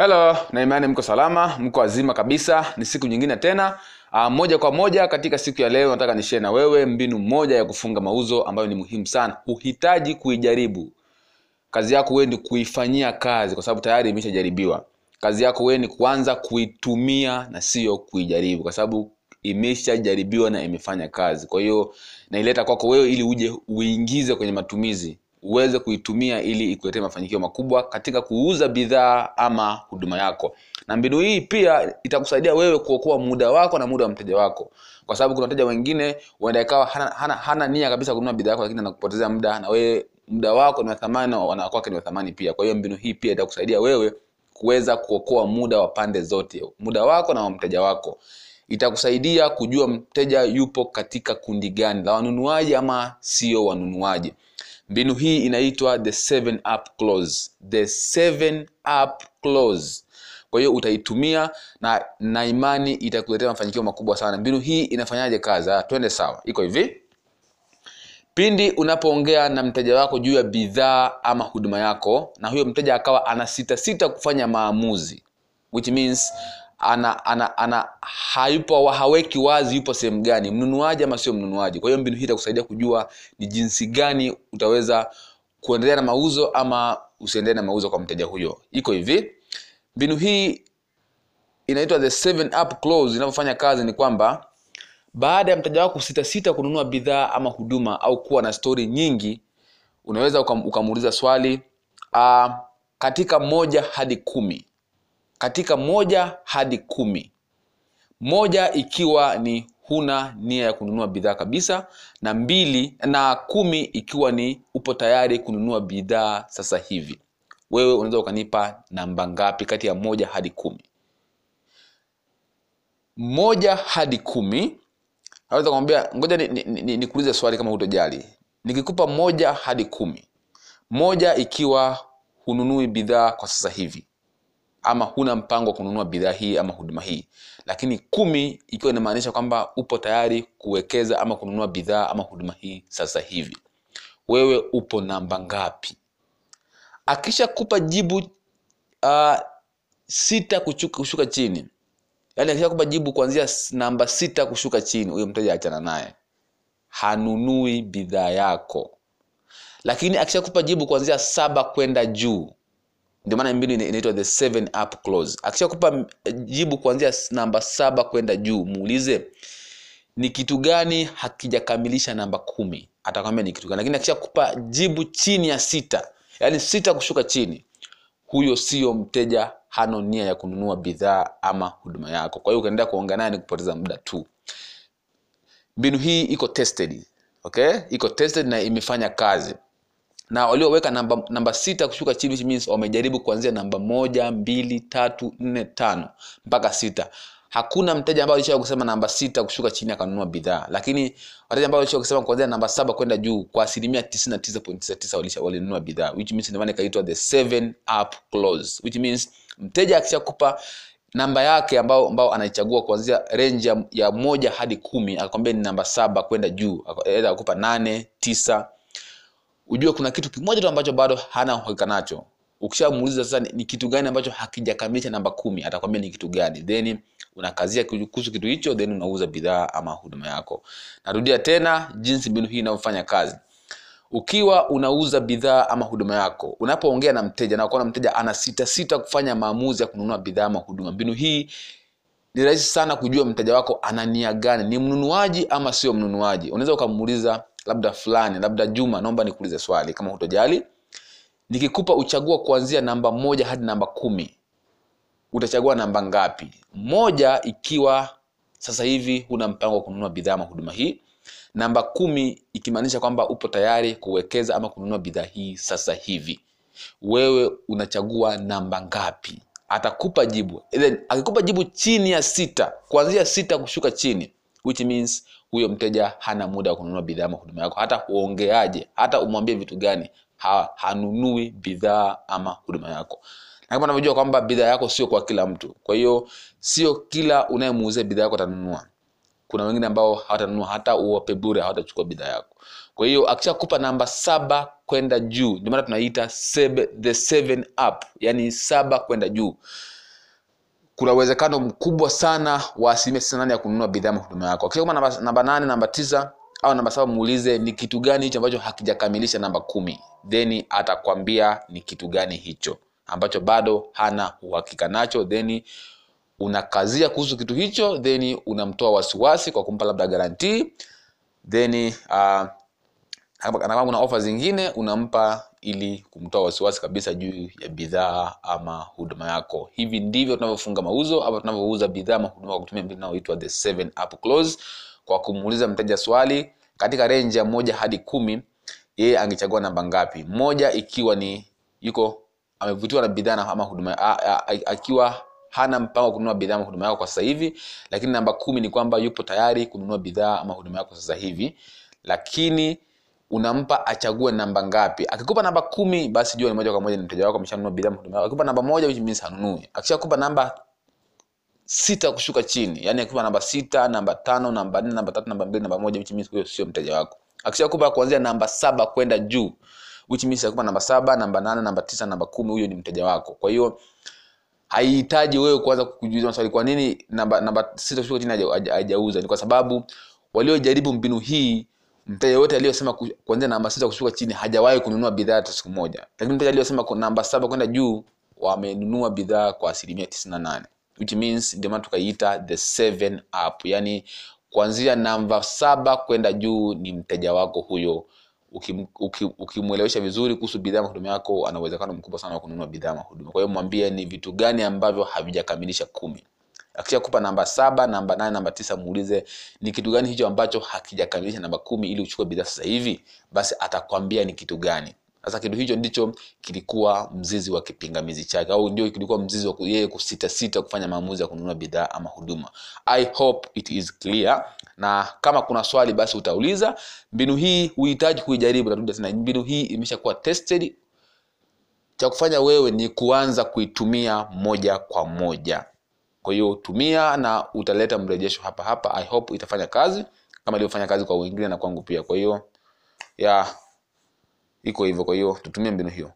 Hello, na imani mko salama, mko wazima kabisa. Ni siku nyingine tena. a, moja kwa moja katika siku ya leo nataka nishare na wewe mbinu moja ya kufunga mauzo ambayo ni muhimu sana. Huhitaji kuijaribu. Kazi yako wewe ni kuifanyia kazi kwa sababu tayari imeshajaribiwa. Kazi yako wewe ni kuanza kuitumia na sio kuijaribu kwa sababu imeshajaribiwa na imefanya kazi. Kwa hiyo naileta kwako wewe ili uje uingize kwenye matumizi uweze kuitumia ili ikuletee mafanikio makubwa katika kuuza bidhaa ama huduma yako. Na mbinu hii pia itakusaidia wewe kuokoa muda wako na muda wa mteja wako. Kwa sababu kuna wateja wengine huenda ikawa hana, hana, hana nia kabisa kununua bidhaa yako lakini anakupotezea muda na wewe muda wako ni wa thamani na wanakwake ni wa thamani pia. Kwa hiyo mbinu hii pia itakusaidia wewe kuweza kuokoa muda wa pande zote muda wako na wa mteja wako. Itakusaidia kujua mteja yupo katika kundi gani la wanunuaji ama sio wanunuaji mbinu hii inaitwa the seven up clause. The seven up clause. Kwa hiyo utaitumia na na imani itakuletea mafanikio makubwa sana. Mbinu hii inafanyaje kazi? Ah, twende sawa. Iko hivi. Pindi unapoongea na mteja wako juu ya bidhaa ama huduma yako na huyo mteja akawa ana sita sita kufanya maamuzi which means ana, ana, ana hayupo haweki wazi yupo sehemu gani mnunuaji ama sio mnunuaji. Kwa hiyo mbinu hii itakusaidia kujua ni jinsi gani utaweza kuendelea na mauzo ama usiendelee na mauzo kwa mteja huyo. Iko hivi. Mbinu hii inaitwa the seven up clause. Inavyofanya kazi ni kwamba baada ya mteja wako sitasita kununua bidhaa ama huduma au kuwa na stori nyingi unaweza ukamuuliza swali uh, katika moja hadi kumi katika moja hadi kumi. Moja ikiwa ni huna nia ya kununua bidhaa kabisa na mbili na kumi ikiwa ni upo tayari kununua bidhaa sasa hivi. Wewe unaweza ukanipa namba ngapi kati ya moja hadi kumi? Moja hadi kumi naweza kumwambia ngoja nikuulize ni, ni, ni swali kama hutojali. Nikikupa moja hadi kumi. Moja ikiwa hununui bidhaa kwa sasa hivi ama huna mpango wa kununua bidhaa hii ama huduma hii. Lakini kumi ikiwa inamaanisha kwamba upo tayari kuwekeza ama kununua bidhaa ama huduma hii sasa hivi. Wewe upo namba ngapi? Akishakupa jibu uh, sita kuchuka, kushuka chini. Yaani akishakupa jibu kuanzia namba sita kushuka chini huyo mteja achana naye. Hanunui bidhaa yako. Lakini akishakupa jibu kuanzia saba kwenda juu ndio maana mbinu inaitwa the seven up clause. Akishakupa jibu kuanzia namba saba kwenda juu muulize ni kitu gani hakijakamilisha namba kumi? Atakwambia ni kitu gani. Lakini akishakupa jibu chini ya sita yaani sita kushuka chini huyo sio mteja hano nia ya kununua bidhaa ama huduma yako. Kwa hiyo ukaendelea kuongea naye ni kupoteza muda tu. Mbinu hii iko tested okay? Iko tested na imefanya kazi na walioweka namba, namba sita kushuka chini which means wamejaribu kuanzia namba moja mbili tatu nne tano mpaka sita. Hakuna mteja ambaye alishawahi kusema namba sita kushuka chini akanunua bidhaa. Lakini wateja ambao walishawahi kusema kuanzia namba saba kwenda juu kwa asilimia 99.99 walisha walinunua bidhaa which means ndio maana ikaitwa the seven up clause which means mteja akishakupa namba yake ambao, ambao anaichagua kuanzia range ya, ya moja hadi kumi akakwambia ni namba saba kwenda juu aidha akupa nane tisa ujue kuna kitu kimoja tu ambacho bado hana uhakika nacho. Ukishamuuliza sasa ni, kitu gani ambacho hakijakamilisha namba kumi atakwambia ni kitu gani. Then unakazia kuhusu kitu hicho then unauza bidhaa ama huduma yako. Narudia tena jinsi mbinu hii inavyofanya kazi. Ukiwa unauza bidhaa ama huduma yako unapoongea na mteja na ukaona mteja ana sita sita kufanya maamuzi ya kununua bidhaa ama huduma mbinu hii ni rahisi sana kujua mteja wako ana nia gani. Ni mnunuaji ama sio mnunuaji. Unaweza ukamuuliza labda fulani labda juma naomba nikuulize swali kama hutojali. Nikikupa uchagua kuanzia namba moja hadi namba kumi utachagua namba ngapi? Moja ikiwa sasa hivi huna mpango wa kununua bidhaa ama huduma hii. Namba kumi ikimaanisha kwamba upo tayari kuwekeza ama kununua bidhaa hii sasa hivi. Wewe unachagua namba ngapi? Atakupa jibu. Then akikupa jibu chini ya sita kuanzia sita kushuka chini which means huyo mteja hana muda wa kununua bidhaa ama huduma yako. Hata huongeaje hata umwambie vitu gani ha, hanunui bidhaa ama huduma yako. Na kama unavyojua kwamba bidhaa yako sio kwa kila mtu kwa hiyo sio kila unayemuuzia bidhaa yako atanunua. Kuna wengine ambao hawatanunua hata uwape bure hawatachukua bidhaa yako. Kwa hiyo akishakupa namba saba kwenda juu ndio maana tunaita the seven up yani saba kwenda juu kuna uwezekano mkubwa sana wa asilimia tisini nane ya kununua bidhaa mahuduma yako. Kisha namba, namba nane namba tisa au namba saba muulize ni kitu gani hicho ambacho hakijakamilisha namba kumi. Then atakwambia ni kitu gani hicho ambacho bado hana uhakika nacho. Then unakazia kuhusu kitu hicho then unamtoa wasiwasi kwa kumpa labda garantii then uh, kama kama kuna ofa zingine unampa ili kumtoa wasiwasi kabisa juu ya bidhaa ama huduma yako. Hivi ndivyo tunavyofunga mauzo ama tunavyouza bidhaa ama huduma kwa kutumia mbinu inayoitwa the seven up clause kwa kumuuliza mteja swali katika renji ya moja hadi kumi yeye angechagua namba ngapi? Moja ikiwa ni yuko amevutiwa na bidhaa na- ama huduma akiwa hana mpango wa kununua bidhaa ama huduma yako kwa sasa hivi lakini namba kumi ni kwamba yupo tayari kununua bidhaa ama huduma yako sasa hivi. Lakini unampa achague namba ngapi. Akikupa namba kumi basi jua ni moja kwa moja ni mteja wako ameshanunua bidhaa mhudumu huduma akikupa namba moja which means hanunui akishakupa namba sita kushuka chini yani akikupa namba sita namba tano namba nne namba tatu namba mbili namba moja which means huyo sio mteja wako. Akishakupa kuanzia namba saba kwenda juu which means akikupa namba saba namba nane namba tisa namba kumi huyo ni mteja wako. Kwa hiyo haihitaji wewe kuanza kujiuliza maswali kwa nini namba namba sita kushuka chini haja- haja- hajauza? Ni kwa sababu waliojaribu mbinu hii mteja yote aliyosema kuanzia namba sita kushuka chini hajawahi kununua bidhaa hata siku moja. Lakini mteja aliyosema namba saba kwenda juu wamenunua bidhaa kwa asilimia tisini na nane. Which means ndio maana tukaiita the seven up. Yani kuanzia namba saba kwenda juu ni mteja wako huyo. Ukimwelewesha uki, uki vizuri kuhusu bidhaa mahudumu yako ana uwezekano mkubwa sana wa kununua bidhaa mahudumu. Kwa hiyo mwambie ni vitu gani ambavyo havijakamilisha kumi akishakupa namba saba namba nane namba tisa muulize ni kitu gani hicho ambacho hakijakamilisha namba kumi ili uchukue bidhaa sasa hivi? Basi atakwambia ni kitu gani. Sasa kitu hicho ndicho kilikuwa mzizi wa kipingamizi chake au ndio kilikuwa mzizi wa yeye kusitasita kufanya maamuzi ya kununua bidhaa ama huduma. I hope it is clear. Na kama kuna swali basi utauliza. Mbinu hii huhitaji kuijaribu tena. Mbinu hii imeshakuwa tested. Cha kufanya wewe ni kuanza kuitumia moja kwa moja kwa hiyo tumia na utaleta mrejesho hapa hapa. I hope itafanya kazi kama ilivyofanya kazi kwa wengine na kwangu pia. Kwa hiyo ya iko hivyo. Kwa hiyo tutumie mbinu hiyo